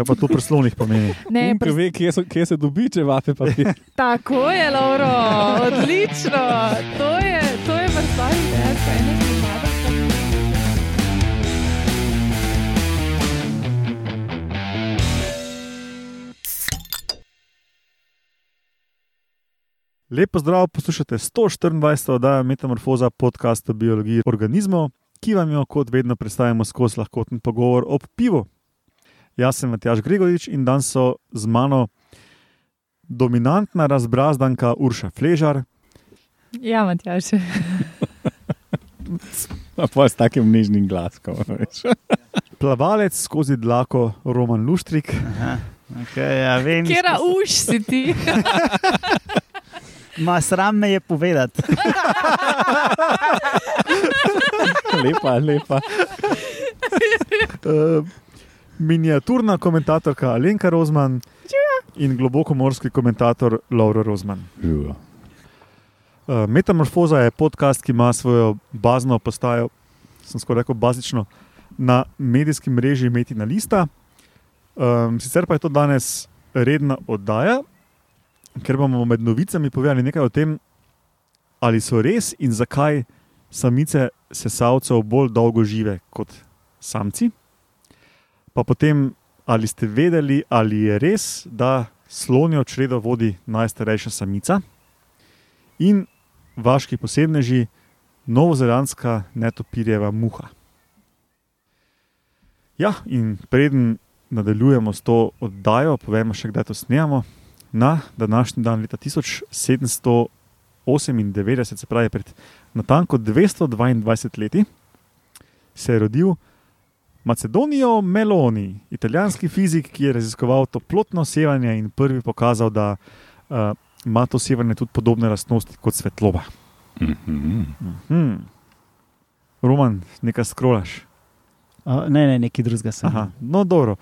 kaj pa to pri slonih pomeni. Ne, Unka pres... ve, kje, so, kje se dobi, če vape papir. Tako je, Lauro, odlično. To je, to je ideja, ne pripada. Lepo zdrav, poslušate 124. oddajo Metamorfoza podcasta o biologiji organizmov, ki vam jo kot vedno predstavimo skozi lahkoten pogovor ob pivu. Jaz sem Matjaš Gregorič in danes so z mano dominantna razbrazdanka Urša Fležar, Ja, Matjaš. Pa s takim nižnim glaskom. plavalec skozi dlako Roman Luštrik, Aha, okay, ja, vem, Kera uš si ti? Ma sram me je povedati. lepa, lepa. uh, miniaturna komentatorka Alenka Rozman in globokomorski komentator Lauro Rozman. Živijo. Uh, Metamorfoza je podcast, ki ima svojo bazno postajo, sem skoraj rekel, bazično na medijskem mreži Metina Lista. Um, sicer pa je to danes redna oddaja, ker bomo med novicami povedali nekaj o tem, ali so res in zakaj samice sesalcev bolj dolgo žive kot samci. Pa potem, ali ste vedeli, ali je res, da slonjo čredo vodi najstarejša samica in vaški posebneži, novozelandska netopirjeva muha. Ja, in preden nadaljujemo s to oddajo, povemo še, kdaj to snemamo. Na današnji dan, leta 1798, se pravi pred natanko 222 leti, se je rodil Macedonijo Meloni, italijanski fizik, ki je raziskoval toplotno sevanje in prvi pokazal, da uh, ima to sevanje tudi podobne lastnosti kot svetloba. Mhm. Hmm. Roman, nekaj skrolaš. O, ne, ne, nekaj drugega sem. Aha, no, dobro.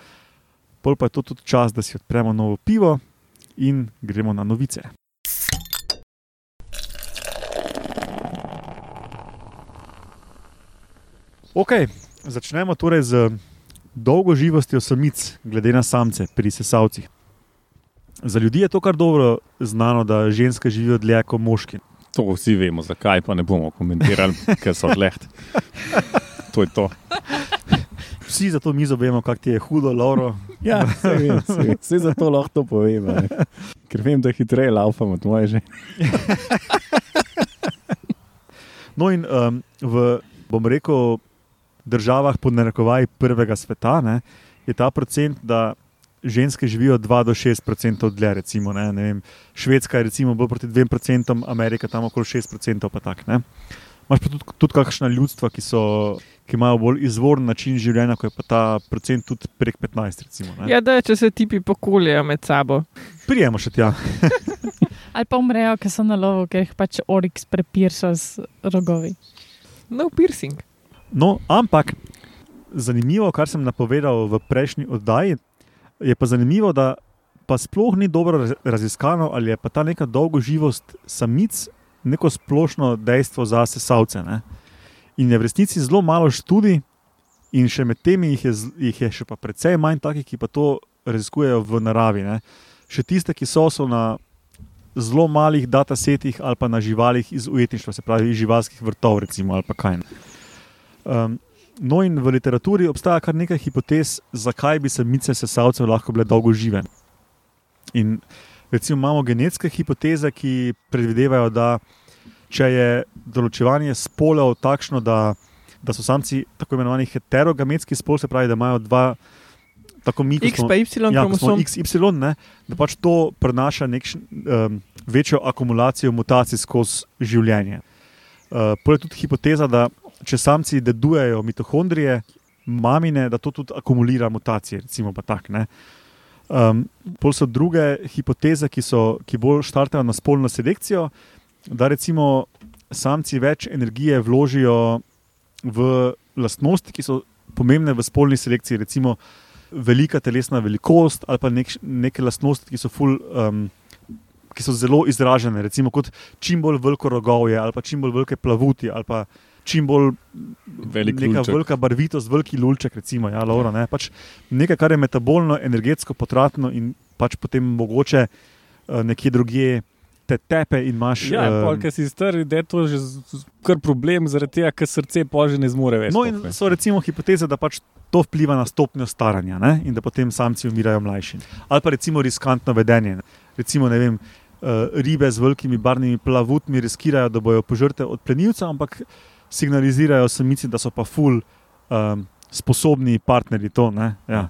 Pol pa je to tudi čas, da si odpremo novo pivo in gremo na novice. Ok, začnemo torej z dolgo živostjo samic, glede na samce pri sesalcih. Za ljudi je to kar dobro znano, da ženske živijo dlje kot moški. To vsi vemo, zakaj pa ne bomo komentirali, ker so leht. To je to. Vsi za to mizo vemo, kako ti je hudo, Lauro. Ja, vse vem, saj vem. Saj zato lahko to povem. ne. Ker vem, da hitreje laufam od moje že. No, in um, v, bom rekel, državah pod narekovaj prvega sveta ne, je ta procent, da ženske živijo 2 do 6 procentov dlje. Recimo, ne, ne vem, Švedska je recimo bolj proti 2 procentom, Amerika tam okoli 6 procentov. Pa tak, ne. Imaš pa tudi, tudi kakšna ljudstva, ki, so, ki imajo bolj izvoren način življenja, ko je pa ta procent tudi prek 15. Recimo, ne. Ja, da če se tipi pokoljejo med sabo. Prijemo še tja. Ali pa umrejo, ker so na lovu, ker jih pač oriks prepirša z rogovi. No piercing. No, ampak zanimivo, kar sem napovedal v prejšnji oddaji, je pa zanimivo, da pa sploh ni dobro raz- raziskano, ali je pa ta neka dolgoživost samic neko splošno dejstvo za sesalce. Ne? In je v resnici zelo malo študij, in še med temi jih je, jih je še pa precej manj takih, ki pa to raziskujejo v naravi. Ne? Še tiste, ki so, so na zelo malih datasetih ali pa na živalih iz ujetništva, se pravi iz živalskih vrtov, recimo, ali pa kaj. ne. Um, no, in v literaturi obstaja kar nekaj hipotez, zakaj bi samice sesalcev lahko bile dolgo žive. In recimo imamo genetske hipoteze, ki predvidevajo, da če je določevanje spolov takšno, da, da so samci tako imenovani heterogametski spol, se pravi, da imajo dva, tako mi X smo- pa Y ja, kromosom. XY, ne, da pač to prenaša nek, um, večjo akumulacijo mutacij skozi življenje. Uh, Poleg tudi hipoteza, da če samci dedujejo mitohondrije, mamine, da to tudi akumulira mutacije. Recimo pa tak, um, Pol so druge hipoteze, ki, so, ki bolj štartajo na spolno selekcijo, da recimo samci več energije vložijo v lastnosti, ki so pomembne v spolni selekciji. Recimo, velika telesna velikost ali pa nek, neke lastnosti, ki so, ful, um, ki so zelo izražene, recimo kot čim bolj veliko rogovje ali pa čim bolj velike plavuti ali pa čim bolj Velik neka lulček. velika barvitost, veliki lulček, recimo, ja, Laura, ne, pač nekaj, kar je metabolno, energetsko potratno in pač potem mogoče uh, nekje drugje te tepe in imaš. Ja, eh, uh, ker si star, da je to že z- z- kar problem, zaradi tega, ker srce pol že ne zmore več. No, in so recimo hipoteze, da pač to vpliva na stopnjo staranja ne? in da potem samci umirajo mlajši. Ali pa recimo riskantno vedenje. ne. Recimo, ne vem, uh, ribe z velikimi barvnimi plavutmi riskirajo, da bojo požrte od plenilca, ampak signalizirajo samici, da so pa ful um, sposobni partnerji to. ne. Ja.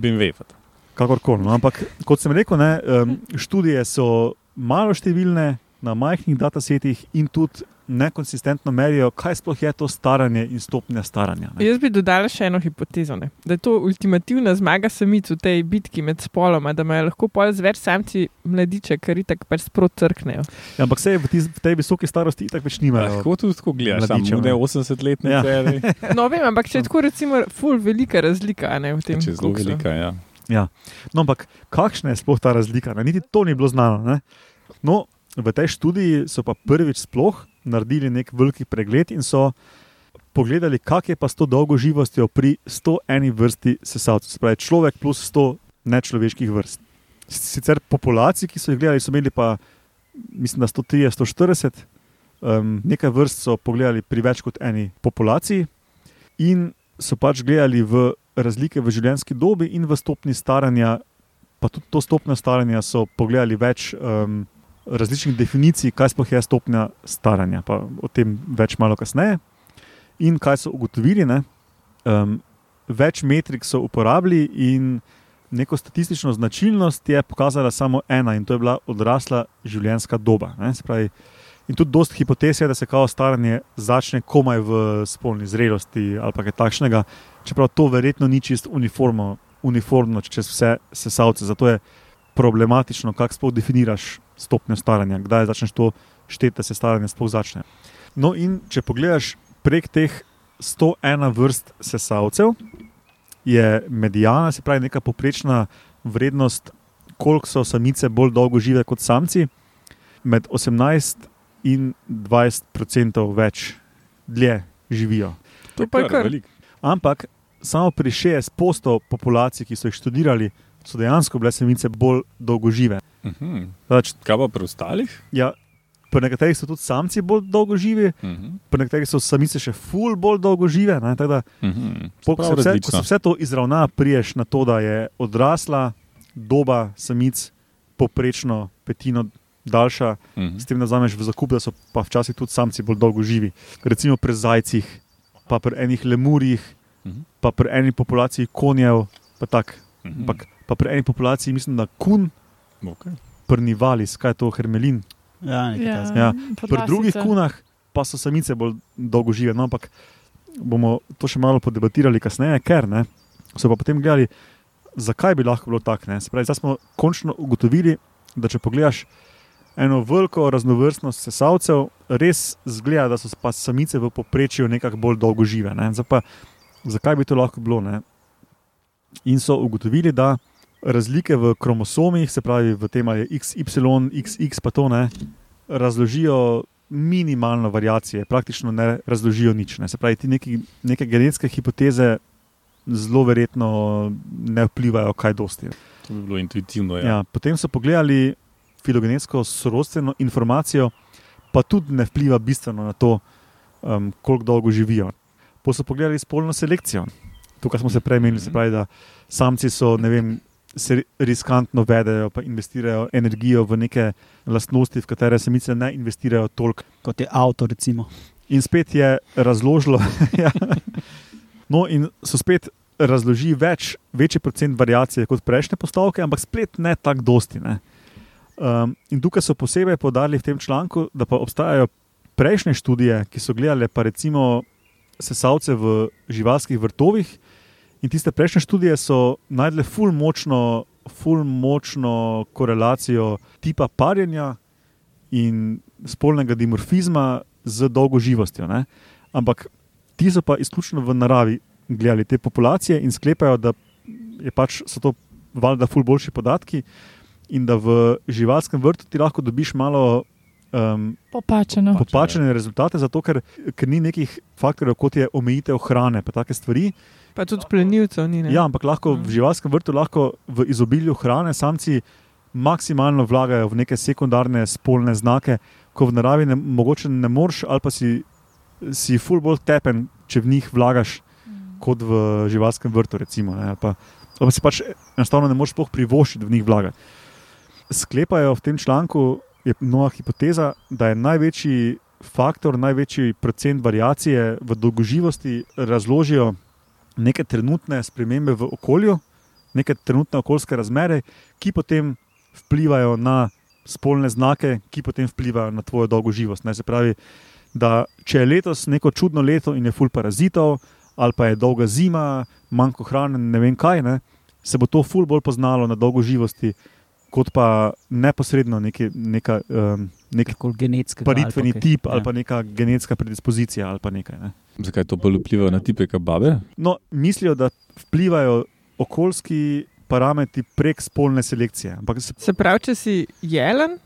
Bim ve. pa to. Kakorkoli. No, ampak kot sem rekel, ne, um, študije so malo številne na majhnih datasetih in tudi nekonsistentno merijo, kaj sploh je to staranje in stopnja staranja. Ne. Jaz bi dodala še eno hipotezo, ne? da je to ultimativna zmaga samic v tej bitki med spoloma, da imajo lahko pol z več samci mladiče, kar itak pač sprot crknejo. Ja, ampak vse v, tiz, v tej visoki starosti itak več nimajo. Lahko tudi tako gledaš, samo ne ne. 80-letni Ja. ja. No, vem, ampak če je tako, recimo, ful velika razlika a ne, v tem. Če je zelo so. velika. Ja. No, ampak kakšna je sploh ta razlika? Ne? Niti to ni bilo znano. Ne? No, v tej študiji so pa prvič sploh naredili nek veliki pregled in so pogledali, kak je pa s to dolgo živostjo pri 101 vrsti sesalcev, se pravi človek plus 100 nečloveških vrst. Sicer populacij, ki so jih gledali, so imeli pa, mislim, da 130, 140, um, nekaj vrst so pogledali pri več kot eni populaciji in so pač gledali v razlike v življenjski dobi in v stopni staranja, pa tudi to stopnjo staranja so pogledali več um, različnih definicij, kaj sploh je stopnja staranja, pa o tem več malo kasneje. In kaj so ugotovili, ne? Um, več metrik so uporabili in neko statistično značilnost je pokazala samo ena in to je bila odrasla življenjska doba. Ne? Pravi, in tudi dosta hipotez je, da se kao staranje začne komaj v spolni zrelosti ali kaj takšnega, čeprav to verjetno ni čist uniformno, uniformno čez vse sesalce. Zato je problematično, kako sploh definiraš stopnjo staranja, kdaj začneš to šteti, da se staranje sploh začne. No, in če pogledaš prek teh 101 vrst sesalcev, je medijana, se pravi, neka poprečna vrednost, koliko so samice bolj dolgo žive kot samci, med 18 in 20 odstotkov več dlje živijo. To pa je kar. veliko. Ampak samo pri 60 postov populacij, ki so jih študirali, so dejansko bile samice bolj dolgožive. Mhm. Pač, Kaj pa pri ostalih? ja, pri nekaterih so tudi samci bolj dolgoživi, Mhm. pri nekaterih so samice še ful bolj dolgožive. Ne, tako da, Mhm. pol, ko, se vse, ko se vse to izravna, priješ na to, da je odrasla doba samic poprečno petino daljša, Mhm. s tem, da vzameš v zakup, da so pa včasih tudi samci bolj dolgo živi. Recimo pri zajcih, pa pri enih lemurjih, Mhm. pa pri eni populaciji konjev, pa tak. Mhm. Ampak pa pri eni populaciji, mislim, da kun, Okej. prnivalis, kaj je to, hermelin. Ja, nekaj Ja. Ja, Pri drugih kunah pa so samice bolj dolgo žive. No, ampak bomo to še malo podebatirali kasneje, ker ne, so pa potem gledali, zakaj bi lahko bilo tako. ne. Se Pravi, zdaj smo končno ugotovili, da če pogledaš eno veliko raznovrstnost sesalcev, res zgleda, da so pa samice v povprečju nekako bolj dolgo žive. Ne. Zdaj Pa, zakaj bi to lahko bilo? Ne? In so ugotovili, da razlike v kromosomih, se pravi v tem, ali je XY, XX, pa to ne, razložijo minimalno variacije, praktično ne razložijo nič. Ne. Se pravi, ti neki, neke genetske hipoteze zelo verjetno ne vplivajo kaj dosti. To bi bilo intuitivno. Ja. Ja, potem so pogledali filogenetsko sorodstveno informacijo, pa tudi ne vpliva bistveno na to, um, koliko dolgo živijo. Pa so pogledali spolno selekcijo. Tukaj smo se prej menili, se pravi, da samci so, ne vem, se riskantno vedejo, pa investirajo energijo v neke lastnosti, v katere samice ne investirajo toliko. Kot je avto, recimo. In spet je razložilo, ja. no, in so spet razložili več, večji procent variacije kot prejšnje postavke, ampak spet ne tako dosti. Ne. Um, in tukaj so posebej podarili v tem članku, da pa obstajajo prejšnje študije, ki so gledale pa recimo sesalce v živalskih vrtovih. In tiste prejšnje študije so najdele ful močno, ful močno korelacijo tipa parjenja in spolnega dimorfizma z dolgoživostjo. Ne? Ampak ti so pa izključno v naravi gledali te populacije in sklepajo, da pač, so to valjda ful boljši podatki in da v živalskem vrtu ti lahko dobiš malo um, Popačeno. popačene rezultate, zato ker, ker ni nekih faktorjev, kot je omejitev hrane, pa take stvari. Pa tudi plenilcev ni. Ne? Ja, ampak lahko v Mm. živalskem vrtu, lahko v izobilju hrane samci maksimalno vlagajo v neke sekundarne spolne znake, ko v naravi ne, mogoče ne moreš, ali pa si, si full bolj tepen, če v njih vlagaš, kot v živalskem vrtu. Recimo, ne, ali pa, ali pa si pač enostavno ne moreš privoščiti v njih vlagati. Sklepajo v tem članku, je nova hipoteza, da je največji faktor, največji procent variacije v dolgoživosti razložijo neke trenutne spremembe v okolju, neke trenutne okoljske razmere, ki potem vplivajo na spolne znake, ki potem vplivajo na tvojo dolgoživost. Ne, se pravi, da če je letos neko čudno leto in je ful parazitov, ali pa je dolga zima, manjko hrane, ne vem kaj, ne, se bo to ful bolj poznalo na dolgoživosti, kot pa neposredno neki, neka, um, nek genetski. paritveni tip ja. ali pa neka genetska predispozicija ali pa nekaj. Ne. Zakaj to bolj vpliva na tipe kababe? No, mislijo, da vplivajo okoljski parametri prek spolne selekcije. Ampak se, Se pravi, če si jelen,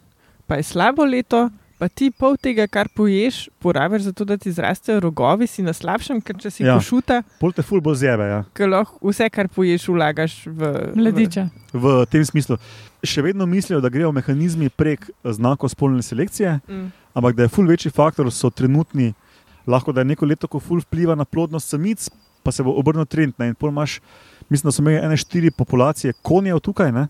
pa je slabo leto, pa ti pol tega, kar poješ, porabiš za to, da ti zrastejo rogovi, si na slabšem, ker če si Ja. ja. košuta, pol te ful bolj zjebe. Ja. ker lahko vse, kar poješ, vlagaš v Mladiča. V tem smislu. Še vedno mislijo, da grejo mehanizmi prek znakov spolne selekcije, V, mm. ampak da je ful večji faktor, so trenutni. Lahko da je neko leto, ko ful vpliva na plodnost samic, pa se bo obrnil trend. Ne? In pol imaš, mislim, da so imeli ene štiri populacije konjev tukaj. Ne?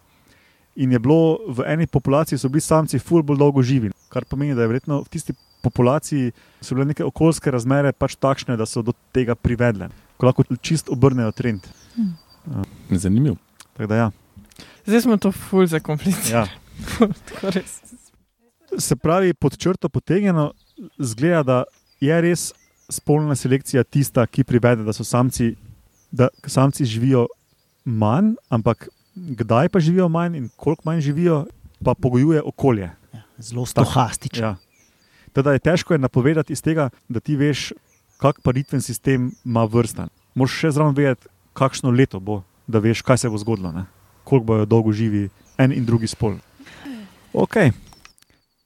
In je bilo v eni populaciji, so bili samci ful bolj dolgo živi. Kar pomeni, da je verjetno v tisti populaciji so bile neke okoljske razmere pač takšne, da so do tega privedle. Ko lahko čist obrnejo trend. Zanimivo. Tako da ja. Zdaj smo to ful zakomplicirali. ja. Tako res. Se pravi, pod črto potegnjeno, zgleda, da je res spolna selekcija tista, ki privede, da so samci, da samci živijo manj, ampak kdaj pa živijo manj in koliko manj živijo, pa pogojuje okolje. Ja, Zelo stohastično. Ja. Teda je težko je napovedati iz tega, da ti veš, kak paritven sistem ima vrsta. Moš še zraven vedeti, kakšno leto bo, da veš, kaj se bo zgodilo, ne? koliko bojo dolgo živi en in drugi spol. Ok,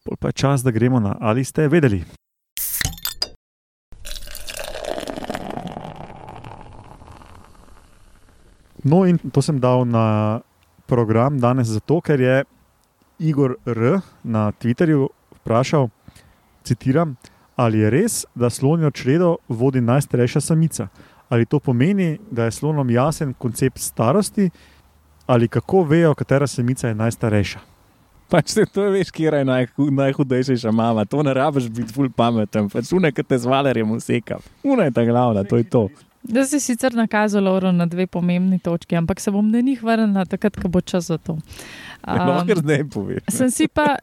pol pa je čas, da gremo na ali ste vedeli. No, in to sem dal na program danes zato, ker je Igor R. na Twitterju vprašal, citiram, ali je res, da slonjo čredo vodi najstarejša samica. Ali to pomeni, da je slonom jasen koncept starosti, ali kako vejo, katera samica je najstarejša. Pač se to veš, kje je naj, najhudejša mama. To ne rabiš biti ful pameten, pač ki te z valerjem useka. Una je ta glavna, to je to. Da si sicer nakazal Lauro na dve pomembni točki, ampak se bom na njih vrnila takrat, ko bo čas za to. Um, Lahko zdaj poveš. sem si pa,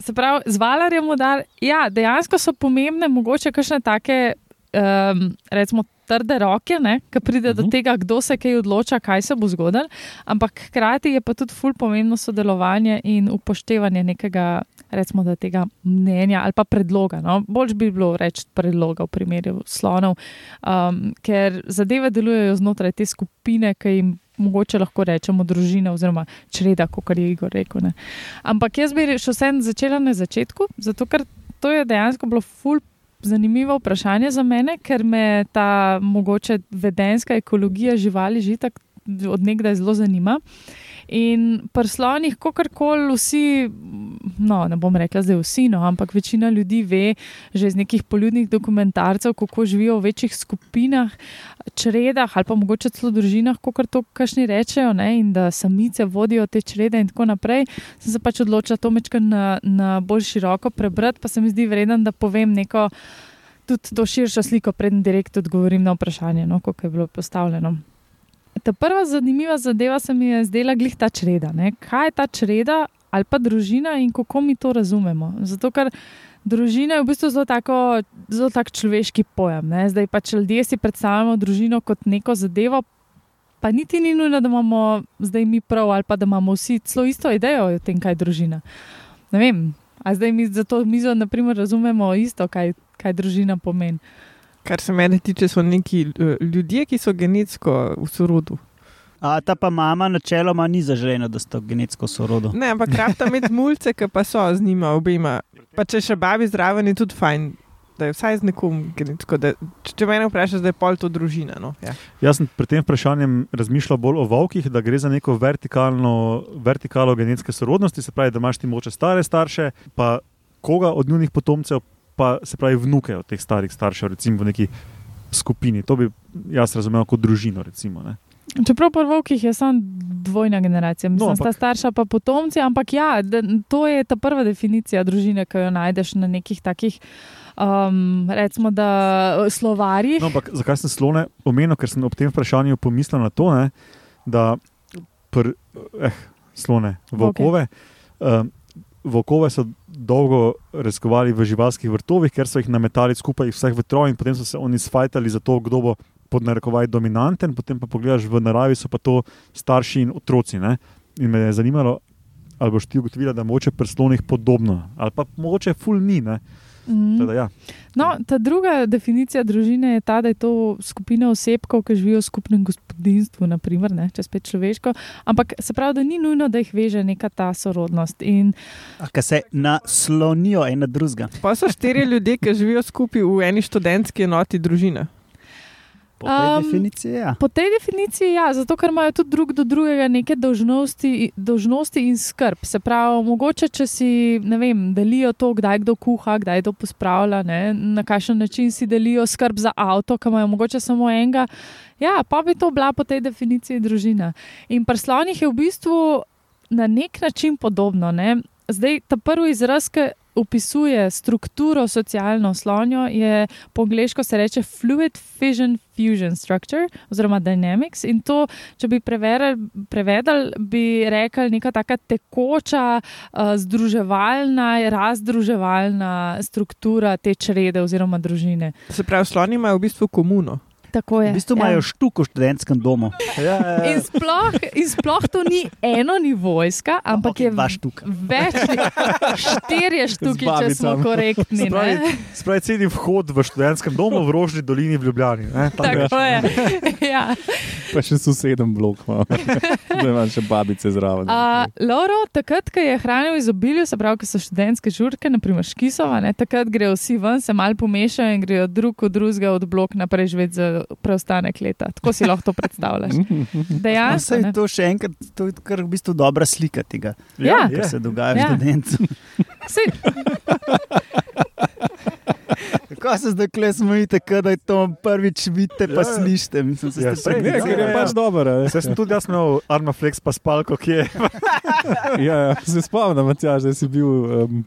se pravi, z valarjem udar. Ja, dejansko so pomembne, mogoče kakšne take, um, recimo, trde roke, ki pride uh -huh. do Mhm. tega, kdo se kaj odloča, kaj se bo zgodilo. Ampak hkrati je pa tudi ful pomembno sodelovanje in upoštevanje nekega, recimo, da tega mnenja ali pa predloga. No? Bolj bi bilo reči predloga v primeru slonov, um, ker zadeve delujejo znotraj te skupine, ki jim. Mogoče lahko rečemo družina, oziroma čreda, kot je Igor rekel. Ne. Ampak jaz bi še vsem začela na začetku, zato ker to je dejansko bilo ful zanimivo vprašanje za mene, ker me ta mogoče vedenska ekologija živali že tako od nekdaj zelo zanima. In pri slonih, kakorkoli vsi, no, ne bom rekla zdaj vsi, no, ampak večina ljudi ve že iz nekih poljudnih dokumentarcev, kako živijo v večjih skupinah, čredah ali pa mogoče celo družinah, kot to kašni rečejo, ne, in da samice vodijo te črede in tako naprej. Sem se pač odločila to mečkaj na, na bolj široko prebrati, pa se mi zdi vreden, da povem neko tudi to širšo sliko, preden direkt odgovorim na vprašanje, no, kako je bilo postavljeno. Ta prva zanimiva zadeva se mi je zdela glih ta čreda. Ne? Kaj je ta čreda ali pa družina in kako mi to razumemo? Zato, ker družina je v bistvu zelo, tako, zelo tak človeški pojem. Ne? Zdaj pač ljudje si predstavljamo družino kot neko zadevo, pa niti ni nujno, da imamo zdaj mi prav ali pa da imamo vsi celo isto idejo o tem, kaj je družina. Ne vem, a zdaj mi za to mizo naprimer, razumemo isto, kaj, kaj družina pomeni. Kar se mene tiče, so neki uh, ljudje, ki so genetsko v sorodu. A ta pa mama načeloma ni zaželena, da sta genetsko sorodo. Ne, ampak krafta med mulce, ki pa so z njima obema Pa če še babi zraven, je tudi fajn, da je vsaj z nekom. gre, tako Da, če, me vprašaš, da je pol to družina. No? Ja. Jaz sem pri tem vprašanjem razmišljal bolj o volkih, da gre za neko vertikalno, vertikalo genetske sorodnosti, se pravi, da imaš ti moče stare starše, pa koga od njunih potomcev, pa se pravi vnuke od teh starih staršev, recimo v neki skupini. To bi jaz razumel kot družino. Recimo, ne. Čeprav po volkih je samo dvojna generacija, mislim, No, no, ampak- sta starša pa potomci, ampak ja, da, to je ta prva definicija družine, ki jo najdeš na nekih takih, um, recimo, da slovarjih. No, ampak zakaj sem slone omenil, ker sem ob tem vprašanju pomislil na to, ne, da pr, eh, slone, volkove. Um, volkove so dolgo razkovali v živalskih vrtovih, ker so jih nametali skupaj vseh vetrov in potem so se oni sfajtali za to, kdo bo pod narekovaj dominanten, potem pa pogledaš v naravi, so pa to starši in otroci. Ne? In me je zanimalo, ali boš ti ugotovila, da mogoče pri slonih podobno, ali pa mogoče ful ni. Ne? Mhm. Teda, ja. No, ta druga definicija družine je ta, da je to skupina osebkov, ki živijo v skupnem gospodinstvu, naprimer, ne, če spet človeško. Ampak se pravi, da ni nujno, da jih veže neka ta sorodnost. In Ki se naslonijo en na drugega. Pa so štiri ljudje, ki živijo skupaj v eni študentski enoti družine. Po tej Um, definiciji, ja. po tej definiciji, ja, zato ker imajo tudi drug do drugega neke dolžnosti, dolžnosti in skrb. Se pravi, mogoče, če si ne vem, delijo to, kdaj kdo kuha, kdaj to pospravlja, ne, na kakšen način si delijo skrb za avto, ki imajo mogoče samo enega. Ja, pa bi to bila po tej definiciji družina. In pri slonih je v bistvu na nek način podobno. Ne. Zdaj, ta prvi izraz, ki opisuje strukturo socialno slonjo, je po angliško se reče fluid fission fusion structure oziroma dynamics. In to, če bi prevedali, bi rekli neka taka tekoča, uh, združevalna, razdruževalna struktura te črede oziroma družine. Se pravi, sloni imajo v bistvu komuno. Tako je. V bistvu imajo štuk v študentskem domu. Ja, ja, In sploh, in sploh to ni eno nivojska, ampak Okej, je dva štuka. več, štirje štuki, če smo korektni. Spravi, celi vhod v študentskem domu v Rožni dolini v Ljubljani. Ne, tam je. Tako je. Ja. Pa še soseden blok, ima. da imaš še babice zraven. Uh, Loro, takrat, ko je hranil v izobilju, se pravi, ko so študentske žurke, naprimer Škisova, ne, takrat grejo vsi ven, se mal pomešajo in grejo drug od drugega od blok naprej živeti preostanek leta. Tako si lahko to predstavljaš. Ja, Dejansko. ne. to še enkrat, to je kar v bistvu dobra slika tega, Ja. je. kar se dogaja Ja. ja. študentom. Kako se zdaj kle smejite, da je to prvič vidite, pa Ja. slišite. Mislim, se Ja, saj, Ne, ker je Ja, pač ja. dobro. a Saj sem tudi jaz imel Armaflex pa spalko, ki je. Ja, ja, se spomnim, Matjaž, da si bil. Um,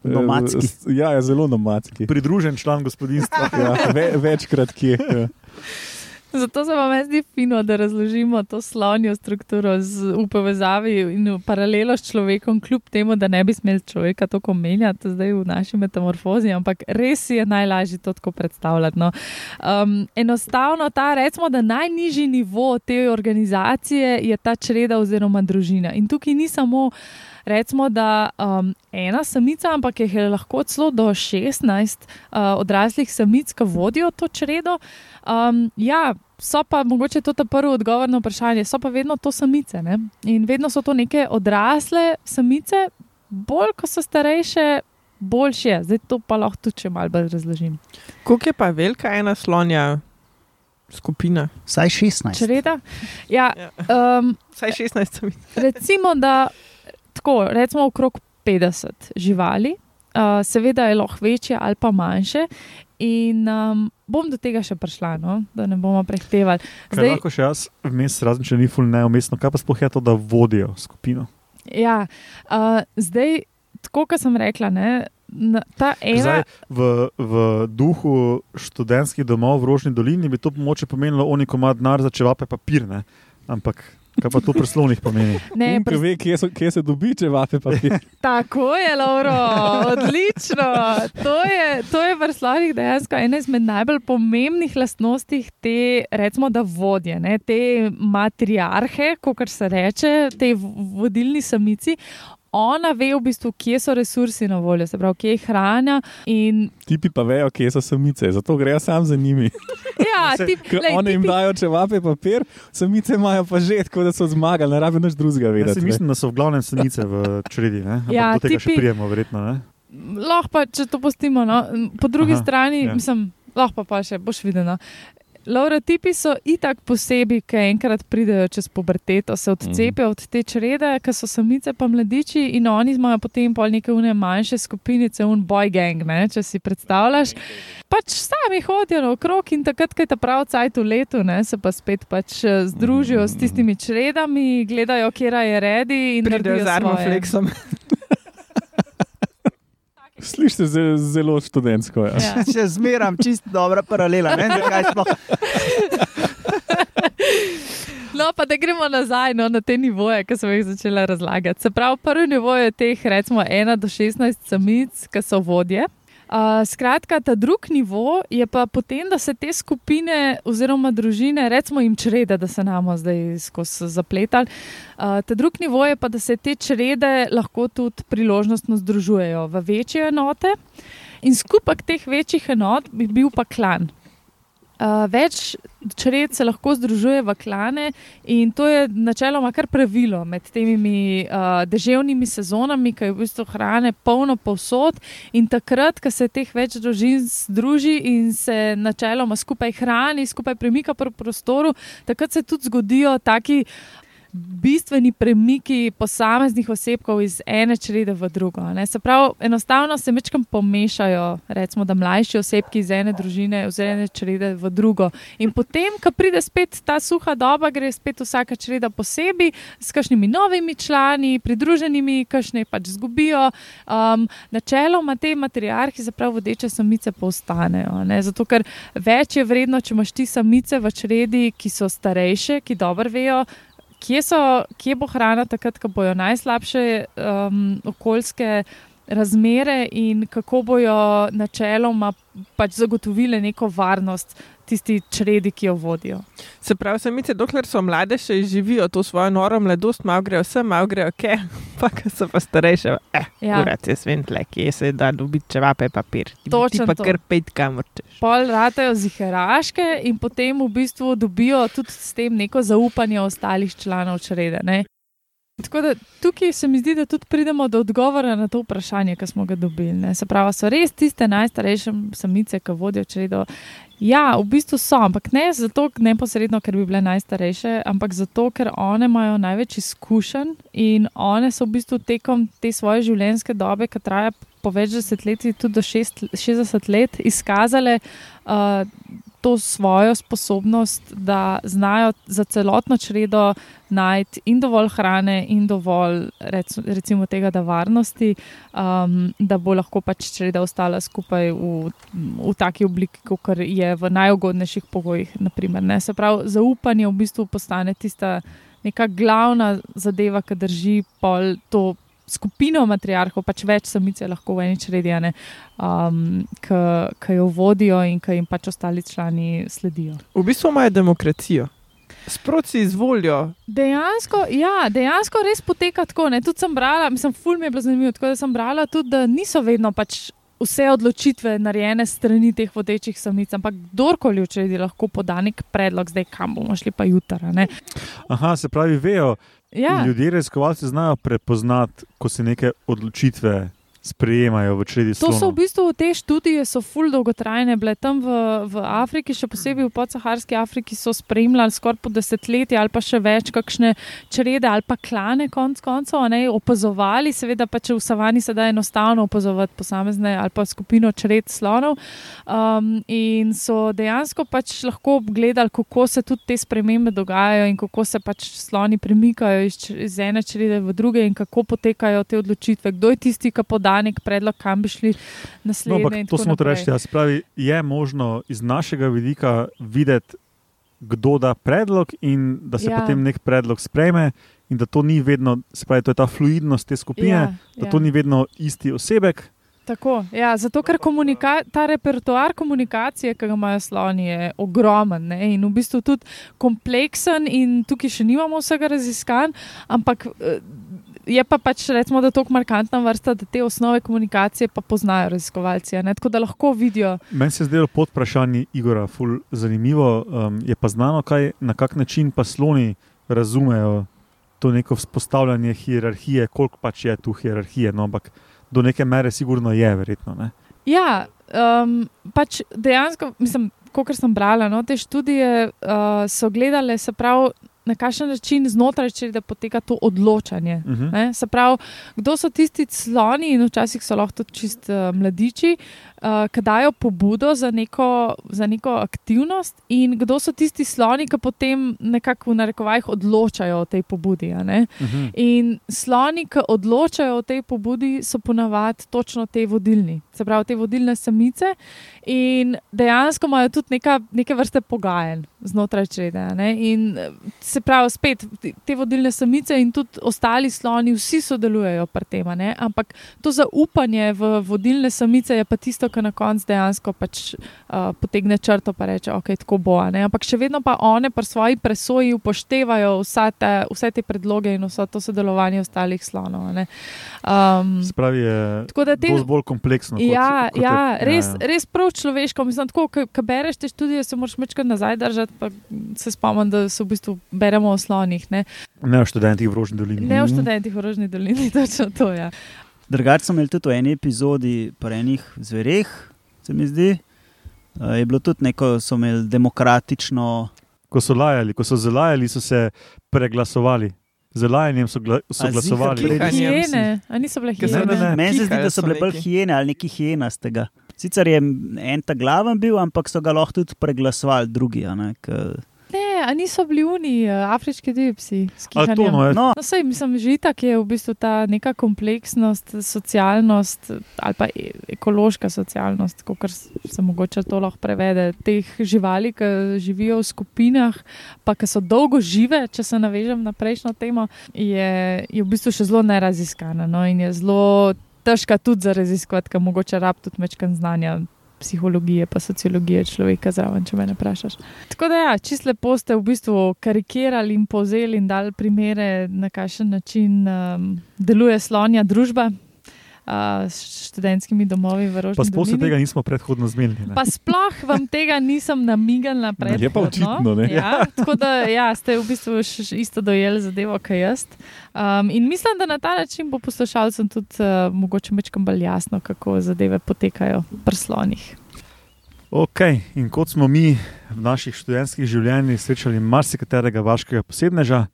Nomadski. Ja, ja, zelo nomadski. pridružen član gospodinstva. Ja, ve, večkrat kje. Ja. Zato se vam zdi fino, da razložimo to slonjo strukturo z, v povezavi in v paralelo s človekom, kljub temu, da ne bi smeli človeka tako menjati zdaj v naši metamorfozi, ampak res je najlažje to tako predstavljati. No. Um, enostavno ta, recimo, da najnižji nivo te organizacije je ta čreda oziroma družina. In tukaj ni samo. Recimo, da um, ena samica, ampak jih je lahko celo do 16 uh, odraslih samic, ki vodijo to čredo. Um, ja, so pa mogoče to ta prvi odgovor na vprašanje, so pa vedno to samice. Ne? In vedno so to neke odrasle samice, bolj ko so starejše, boljše je. Zdaj to pa lahko tudi če malo bolj razložim. Koliko je pa velika ena slonja skupina? Vsaj 16. Čreda. Ja, Ja. um, Vsaj 16 samic. recimo, da tako, recimo okrog 50 živali, uh, seveda je lahko večje ali pa manjše. In um, bom do tega še prišla, no? da ne bomo prehtevali. Kaj Zdaj, lahko še jaz vmes, razen če ni ful neumestno, kaj pa sploh je to, da vodijo skupino? ja, uh, zdaj, tako kot sem rekla, ne, ta ena. Zdaj, v, v duhu študentskih domov v Rožni dolini bi to moče pomenilo oni komad denar za čevape papir, ne? ampak kaj pa to pri slonih pomeni? Ne, pres- ve, kje, so, kje se dobi, če vape papir. Tako je, Lauro, odlično. To je, to je v slovih dejansko ena izmed najbolj pomembnih lastnosti te, recimo, da vodje, ne, te matriarhe, kot se reče, te vodilni samici. Ona ve v bistvu, kje so resursi na voljo, se pravi, kje je hrana. In, Tipi pa vejo, kje so samice, zato grejo sam za njimi. ja, Se- ti, Ker lej, oni jim ti, dajo, če vape papir, samice imajo pa že tako, da so zmagali, ne rabi nič drugega Jaz vedeti. ne. mislim, da so v glavnem senice v čredi, ne? ampak Ja, do tega tipi- še prijemo, verjetno. Ne? lahko pa, če to postimo. No. Po drugi Aha, strani, ja. ja. mislim, lahko pa, pa še boš videl. No. Laurotipi so itak posebej, ki enkrat pridejo čez puberteto, se odcepijo od te črede, ki so samice pa mladiči in oni imajo potem pol neke une manjše skupinice, un boy gang, ne, če si predstavljaš. Pač sami hodijo naokrog in takrat, ko je ta prav cajt v letu, ne, se pa spet pač eh, združijo s tistimi čredami, gledajo, kje je redi in Pridejo naredijo z svoje. armofleksom. Slišite ze- zelo študentsko. Ja. Ja. Še zmeram, čist dobra paralela. Ne zakaj sploh. No, pa da gremo nazaj no, na te nivoje, ki sem jih začela razlagati. Se pravi, prvi nivo je teh, recimo, 1 do 16 samic, ki so vodje. Uh, skratka, ta drugi nivo je pa potem, da se te skupine oziroma družine, recimo jim črede, da se nam zdaj skozi zapletali. Uh, ta drugi nivo je pa, da se te črede lahko tudi priložnostno združujejo v večje enote. In skupek teh večjih enot bi bil pa klan. Uh, več čred se lahko združuje v klane, in to je načeloma kar pravilo med temi uh, deževnimi sezonami, ki je v bistvu hrane polno povsod. In takrat, ko se teh več družin združi in se načeloma skupaj hrani, skupaj premika po prostoru, takrat se tudi zgodijo taki. Bistveni premiki posameznih osebkov iz ene črede v drugo. Ne. Se pravi, enostavno se mečkam pomešajo, recimo, da mlajši osebki iz ene družine, iz ene črede v drugo. In potem, ko pride spet ta suha doba, gre spet vsaka čreda posebej, s kakšnimi novimi člani, pridruženimi, kakšne pač zgubijo. Um, načeloma te matriarhi, zapravo vodeče samice, pa ostanejo. Ne? Zato, ker več je vredno, če imaš ti samice v čredi, ki so starejše, ki dobro vejo. Kje, so, kje bo hrana takrat, ko bojo najslabše um, okoljske razmere in kako bojo načeloma pač zagotovile neko varnost tisti čredi, ki jo vodijo. Se pravi, samice, dokler so mlade, še živijo to svojo noro mladost, malo grejo sem, malo grejo ke, pa ko so pa starejše, eh, Ja. ja. urat je sventle, kje se da dobiti čevape papir. Točno ti pa to. kar pet kamor češ. Pol ratajo ziharaške in potem v bistvu dobijo tudi s tem neko zaupanje ostalih članov črede. Ne? Tako da tukaj se mi zdi, da tudi pridemo do odgovora na to vprašanje, ki smo ga dobili. Ne? Se pravi, so res tiste najstarejše samice, ki vodijo čredo. Ja, v bistvu so, ampak ne zato, neposredno, ker bi bile najstarejše, ampak zato, ker one imajo največ izkušenj in one so v bistvu tekom te svoje življenjske dobe, ki traja po več desetletij, tudi do šest, 60 let, izkazale uh, to svojo sposobnost, da znajo za celotno čredo najti in dovolj hrane, in dovolj rec, recimo tega, da varnosti, um, da bo lahko pač čreda ostala skupaj v, v taki obliki, kot je v najugodnejših pogojih. Naprimer, ne. Se pravi, zaupanje v bistvu postane tista neka glavna zadeva, ki drži pol to. Skupino matriarhov, pač več samice lahko v eni čredi, a ne, um, ki jo vodijo in ki jim pač ostali člani sledijo. V bistvu imajo demokracijo. Sproti izvolijo. Dejansko, ja, dejansko res poteka tako. Ne. Tudi sem brala, mislim, ful mi je bilo zanimivo, tako da sem brala tudi, da niso vedno pač. Vse odločitve narejene strani teh vodečih samic, ampak kdorkoli v čredi lahko poda nek predlog, zdaj kam bomo šli, pa jutra. ne. Aha, se pravi, vejo, Ja, ljudje, raziskovalci znajo prepoznati, ko se neke odločitve sprejemajo v čredi To so v bistvu te študije, so ful dolgotrajne, bile tam v, v Afriki, še posebej v podsaharski Afriki, so spremljali skoraj po desetletje ali pa še več, kakšne črede ali pa klane, konc koncev, a ne, opazovali, seveda pa če v savani se da enostavno opazovati posamezne ali pa skupino čred slonov. Um, in so dejansko pač lahko gledali, kako se tudi te spremembe dogajajo in kako se pač sloni premikajo iz, iz ene črede v druge in kako potekajo te odločitve, kdo je tisti, ki poda nek predlog, kam bi šli No, naslednje. ampak to smo reči. Ja, se pravi, je možno iz našega vidika videti, kdo da predlog in da se Ja. potem nek predlog sprejme, in da to ni vedno, se pravi, to je ta fluidnost te skupine, Ja, da ja. to ni vedno isti osebek. Tako, ja, zato, ker ta repertoar komunikacije, ki ga imajo sloni, je ogromen ne, in v bistvu tudi kompleksen, in tukaj še nimamo vsega raziskan, ampak eh, je pa pač, recimo, da je tako markantna vrsta, da te osnove komunikacije pa poznajo raziskovalci, ne, tako da lahko vidijo. Meni se je zdelo pod vprašanjem Igora ful zanimivo. Um, je pa znano, kaj, na kak način pa sloni razumejo to neko vzpostavljanje hierarhije, koliko pač je tu hierarhije. No, ampak do neke mere sigurno je, verjetno. Ne? Ja, um, pač dejansko, mislim, kot sem brala, no, te študije uh, so gledale, se pravi, na kakšen način znotraj črede poteka to odločanje. Uh -huh. Ne? Se pravi, kdo so tisti sloni, in včasih so lahko tudi čist uh, mladiči, uh, ki dajo pobudo za neko, za neko aktivnost, in kdo so tisti sloni, ki potem nekako v narekovajih odločajo o tej pobudi. Uh -huh. In sloni, ki odločajo o tej pobudi, so ponavadi točno te vodilni, se pravi, te vodilne samice. In dejansko imajo tudi neka, neke vrste pogajanj znotraj črede. In eh, se pravi, spet te- vodilne samice in tudi ostali sloni, vsi sodelujejo pri tem. Ampak to zaupanje v vodilne samice je pa tisto, ki na koncu dejansko pač, uh, potegne črto in reče, ok, tako bo. a ne. Ampak še vedno pa one pri svoji presoji upoštevajo te, vse te predloge in vso to sodelovanje ostalih slonov. a ne. Um, Spravi je tako te. dosti bolj kompleksno. Ja, kot, ja, je, res, res prav človeško. Mislim, tako, ko bereš te študije, se moraš večkrat nazaj držati. pa Se spomnim, da se v bistvu beremo o slonih, ne, Ne o študentih v Rožni dolini. ne o študentih v Rožni dolini. Točno to je. Ja. Drugače smo imeli tudi v eni epizodi, pri enih zvereh, se mi zdi. Uh, je bilo tudi neko, so imeli demokratično. Ko so lajali, ko so zelajali, so se preglasovali. Z lajanjem so, gla, so A glasovali. Hijene, a niso bile se Ne, ne, hijene. ne. Meni se zdi, da so bile bolj hijene ali neki hijenastega. Sicer je en ta glaven bil, ampak so ga lahko tudi preglasovali drugi. a Ne, k, a niso bili oni, uh, afriški divci. Ali to no je? no, No, sej, mislim, že tako je v bistvu ta neka kompleksnost, socialnost ali pa e- ekološka socialnost, kot se mogoče to lahko prevede. Teh živali, ki živijo v skupinah, pa ki so dolgo žive, če se navežem na prejšnjo temo, je, je v bistvu še zelo neraziskana no, in je zelo težka tudi za raziskovati, ker mogoče rab tudi večkrat znanja. Psihologije, pa sociologije človeka zraven, če me ne vprašaš. Tako da, ja, čist lepo ste v bistvu karikirali in povzeli in dali primere, na kakšen način um, deluje slonja družba uh, s študentskimi domovi v Rožni Pa sploh se tega nismo predhodno zmenili. ne. Pa sploh vam tega nisem namigala naprej. Je pa očitno, ne? Ja, tako da ja, ste v bistvu isto dojeli zadevo, kaj jaz. Um, in mislim, da na ta način bo poslušalcem tudi uh, mogoče mečkam bolj jasno, kako zadeve potekajo pri slonih. Ok, in kot smo mi v naših študentskih življenjih srečali marsikaterega vaškega posebneža,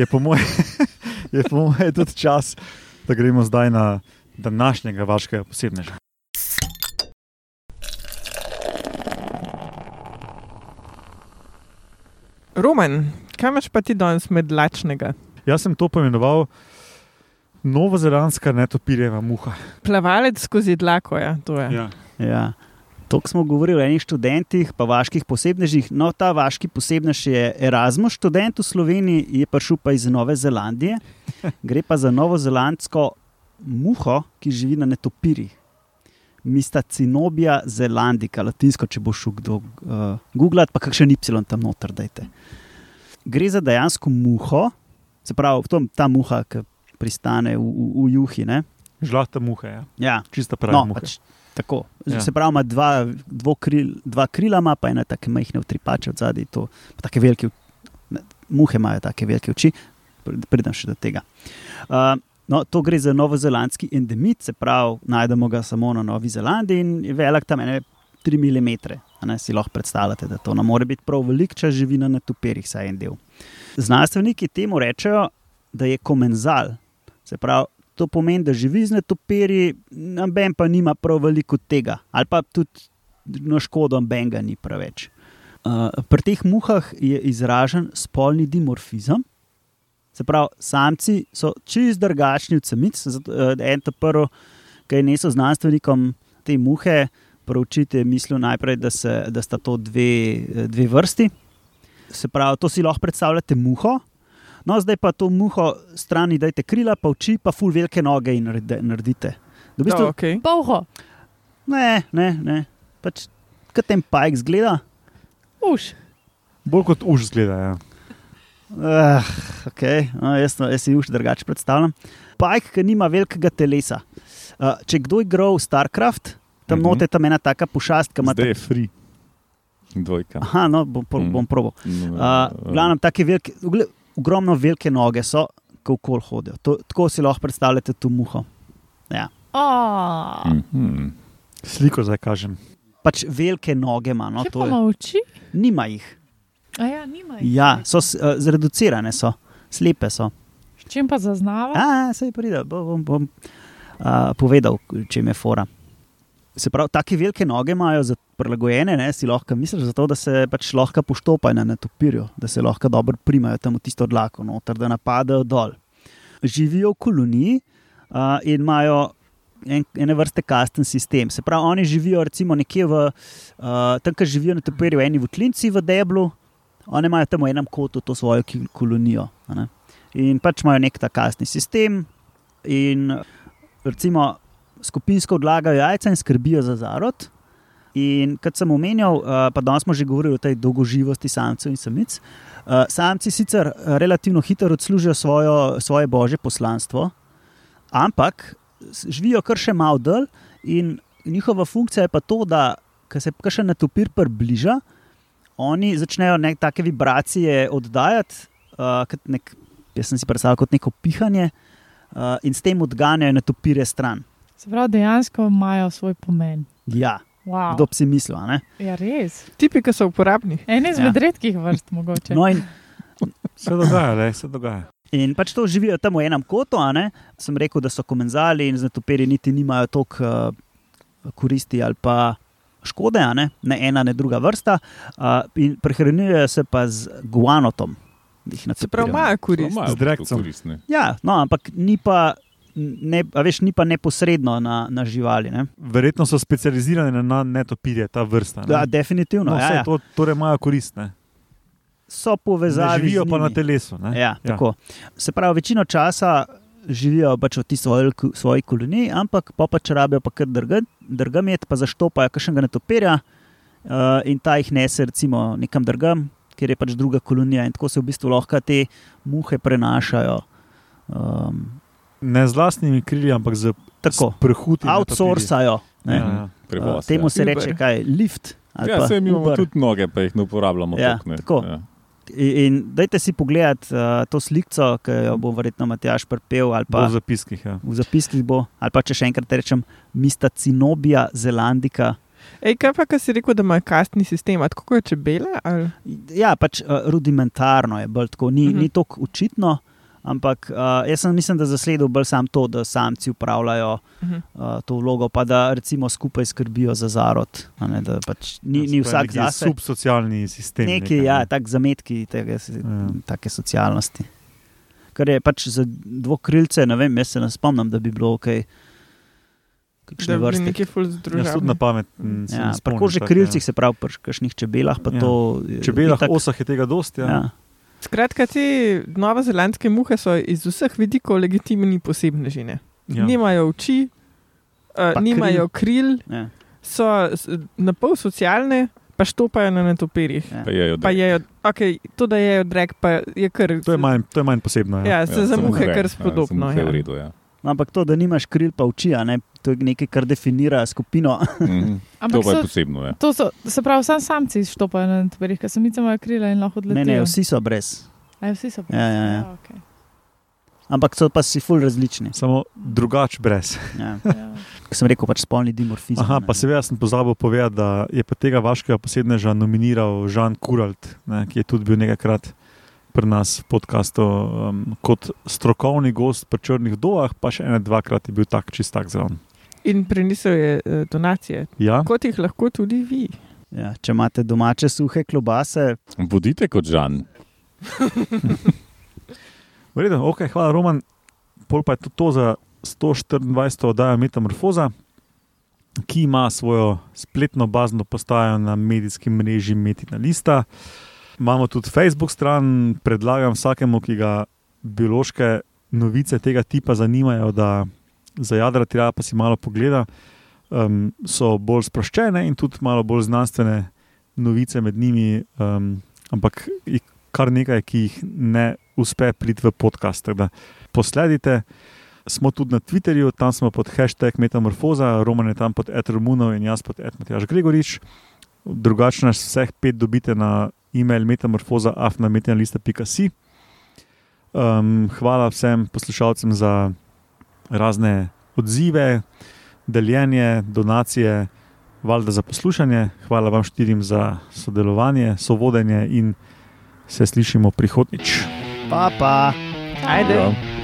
je po mojem je po moje tudi čas, da gremo zdaj na današnjega vaškega posebneža. Roman, kaj imaš pa ti danes med lačnega? Jaz sem to pomenoval novozelandska netopirjeva muha. Plavalec skozi dlako, ja, to je. Ja. ja. To smo govorili o enih študentih, pa vaških posebnežih. No, ta vaški posebnež je Erasmus študent v Sloveniji, je prišel pa iz Nove Zelandije. Gre pa za novozelandsko muho, ki živi na netopirjih. Mista Cinobija zelandika, latinsko, če bo šel kdo uh, googlati, pa kakšen Y tam noter dajte. Gre za dejansko muho, se pravi, to, ta muha, ki pristane v, v, v juhi. Ne? Žlahta muha, ja. Ja, čista prava no, pač, tako. Ja. Se pravi, ima dva, dvokril, dva krila, ima pa ena tako majhne utripače od zadaj. To, pa take velike, muhe imajo tako velike oči, pr- pridem še do tega. Uh, no, to gre za novozelandski endemit, se pravi, najdemo ga samo na Novi Zelandiji in je velik tam ene 3 mm. Ne, si lahko predstavljate, da to ne more biti prav velik, če živi na netopirjih, saj en del. Znanstveniki temu rečejo, da je komenzal. Se pravi, to pomeni, da živi z netopirji, noben pa nima prav veliko tega, ali pa tudi na škodo benga ni preveč. Uh, pri teh muhah je izražen spolni dimorfizem. Se pravi, samci so čist drugačni od samic. Zato, uh, en ta prvi, ki je nesel znanstvenikom te muhe, proučiti je mislil najprej, da, se, da sta to dve, dve vrsti. Se pravi, to si lahko predstavljate muho. No, zdaj pa to muho strani dajte krila, pa oči, pa ful velike noge in naredite. Da v bistvu, No, okay. Polho, Ne, ne, ne. Pač, kot ten pajk zgleda. uš. Bolj kot už zgleda. Ja. Uh, okay. no, jaz, jaz si už drugače predstavljam. Pajk, ki nima velikega telesa. Uh, če kdo je igral StarCraft, tam Mhm. mm -hmm. note tam ena taka pošast, ki ima Zdaj je free. Dvojka. Aha, no, bom, pro, Mhm. bom probal. No, Uh, glavnem, take velike, ugle- ogromno velike noge so, ko okol hodijo. To, tako si lahko predstavljate to muho. Ja. Oh. Mhm. Sliko zdaj kažem. Pač velike noge ima, no, Kje to je. ima oči? Nima jih. A ja, nima jih. Ja, so uh, zreducirane, so, slepe so. S čim pa zaznava? A, se je pride, bom, bom, uh, povedal, če me fora. Se pravi, take velike noge imajo za prilagojene, ne, si lahko misliš, zato, da se pač lahko poštopajo na netopirju, da se lahko dobro primajo tam v tisto dlako, noter, da napadajo dol. Živijo v koloniji uh, in imajo en, ene vrste kasten sistem. Se pravi, oni živijo recimo nekje v, uh, tam, kjer živijo na topirju, eni votlinci v deblu, oni imajo tam v enem kotu to svojo kolonijo. In pač imajo nek ta kasni sistem, in recimo skupinsko odlagajo jajca in skrbijo za zarod. In kot sem omenjal, uh, pa danes smo že govorili o tej dolgoživosti samcev in samic. Uh, samci sicer eh, relativno hitro odslužijo svojo, svoje božje poslanstvo, ampak živijo kar še malo dol, in njihova funkcija je pa to, da se kar še netopir približa, oni začnejo nek take vibracije oddajati, uh, kot nek, jaz sem si predstavljal kot neko pihanje, uh, in s tem odganjajo netopirje stran. Se pravi, dejansko imajo svoj pomen. Ja, Wow. kdo bi si mislil. a ne? Ja, res. Tipi, ki so uporabni. En izmed Ja. redkih vrst, mogoče. No, in Se dogaja, le, se dogaja. In pač to živijo tam v enem kotu, a ne? sem rekel, da so komenzali in z netopiri niti nimajo toliko uh, koristi ali pa škode, a ne, ne ena, ne druga vrsta. Uh, in prehranjujejo se pa z guanotom. da jih Se pravi, imajo korist. Z drekcem. Ja, no, ampak ni pa, ne, a veš, ni pa neposredno na, na živali. Ne? Verjetno so specializirane na- netopirje, ta vrsta. ne. Ja, definitivno. No, ja, saj ja. to, torej imajo korist. Ne? So Ne povezali. živijo pa na telesu. Ne? Ja, ja. Tako. Se pravi, večino časa živijo pač v ti svoji, svoji koloniji, ampak pa pač rabijo pa kar drga- drgamet, pa zaštopajo kakšnega netopirja uh, in ta jih nese recimo nekam drgam, kjer je pač druga kolonija in tako se v bistvu lahko te muhe prenašajo. Um, Ne z vlastnimi krili, ampak z tako, prhuti. outsourcajo. Ja, ne. ja. Prevoz, Uh, temu ja. se Uber. reče kaj, lift. ali Ja, pa se mi imamo Uber. tudi noge, pa jih ne uporabljamo. Ja, toliko, ne. tako. Ja. In, in dajte si pogledati uh, to sliko, ki jo bo verjetno Matjaš prepel ali Pa v zapiskih. Ja. v zapiskih bo, ali pa če še enkrat rečem, Mista Cinobija zelandika. Ej, kaj pa, ki si rekel, da ima kastni sistem, tako kot čebele? Ali? Ja, pač uh, rudimentarno je, bolj tako, ni, Mhm. ni tako očitno, ampak uh, jaz sem mislim, da zasledil bolj sam to, da samci upravljajo Mhm. uh, to vlogo, pa da recimo skupaj skrbijo za zarod. a Ne, da pač ni, ni Se pravi, vsak neki zase. Subsocialni sistem. Neki, nekaj, ja, ne. tak zametki tega, Ja. take socialnosti. Kar je pač za dvokrilce, ne vem, jaz se ne spomnim, da bi bilo kaj. Da kakšne bi bili vrste. neki ful Jaz tudi na združeni. pamet. mm, Ja, pri kože krilcih, se pravi, pri kakšnih čebelah. Pa Ja. to, je Čebelah, itak- osah je tega dosti. Ja. Ja. Skratka, te novozelandske muhe so iz vseh vidikov legitimni posebneži. ne. Ja. Nimajo oči, uh, nimajo kril, Ja. so na pol socialne, pa štopajo na netopirjih. Ja. Pa jejo Pa jejo, okay, to, da jejo drek, pa je kar. To je manj, to je manj posebno. Ja. Ja, se za muhe kar ja, spodobno. v Ja. redu, ja. No, ampak to, da nimaš kril, pa oči, a ne, to je nekaj, kar definira skupino. Mhm. To Ampak pa je so, posebno. Ja. to so, se pravi, sam samci štopajo na netopirjih, ker samice imajo krila in lahko Ne, odletijo. ne, vsi so brez. Aj, vsi so. Ja, ja, ja. okay. Ampak so pa si ful različni. Samo drugač brez. Ja. ja. Kot sem rekel, pač spolni dimorfizem. Aha, ne. pa seveda sem pozabil povedati, da je pa tega vaškega posebneža nominiral Žan Kuralt, ne, ki je tudi bil nekajkrat pri nas v podkastu um, kot strokovni gost pri črnih dovah, pa še ene dvakrat je bil tak čist tak zraven. In prinesel je uh, donacije, Ja, kot jih lahko tudi vi. Ja, če imate domače suhe klobase, Bodite kot Žan. v redu, ok, hvala Roman. Pol pa je to, to za 124. oddajo Metamorfoza, ki ima svojo spletno bazno postajo na medijskem mreži Metina Lista. Imamo tudi Facebook stran, predlagam vsakemu, ki ga biološke novice tega tipa zanimajo, da zajadra tira, pa si malo pogleda. Um, so bolj sproščene in tudi malo bolj znanstvene novice med njimi, um, ampak kar nekaj, ki jih ne uspe priti v podcast. Posledite. Smo tudi na Twitterju, tam smo pod hashtag Metamorfoza, Roman je tam pod Etermunov in jaz pod Etmatjaš Gregorič. Drugače vseh pet dobite na e-mail metamorfoza.afnametina.si. Um, hvala vsem poslušalcem za razne odzive, deljenje, donacije, valjda za poslušanje. Hvala vam štirim za sodelovanje, sovodenje in se slišimo prihodnič. Pa, pa. Ajde. Ja.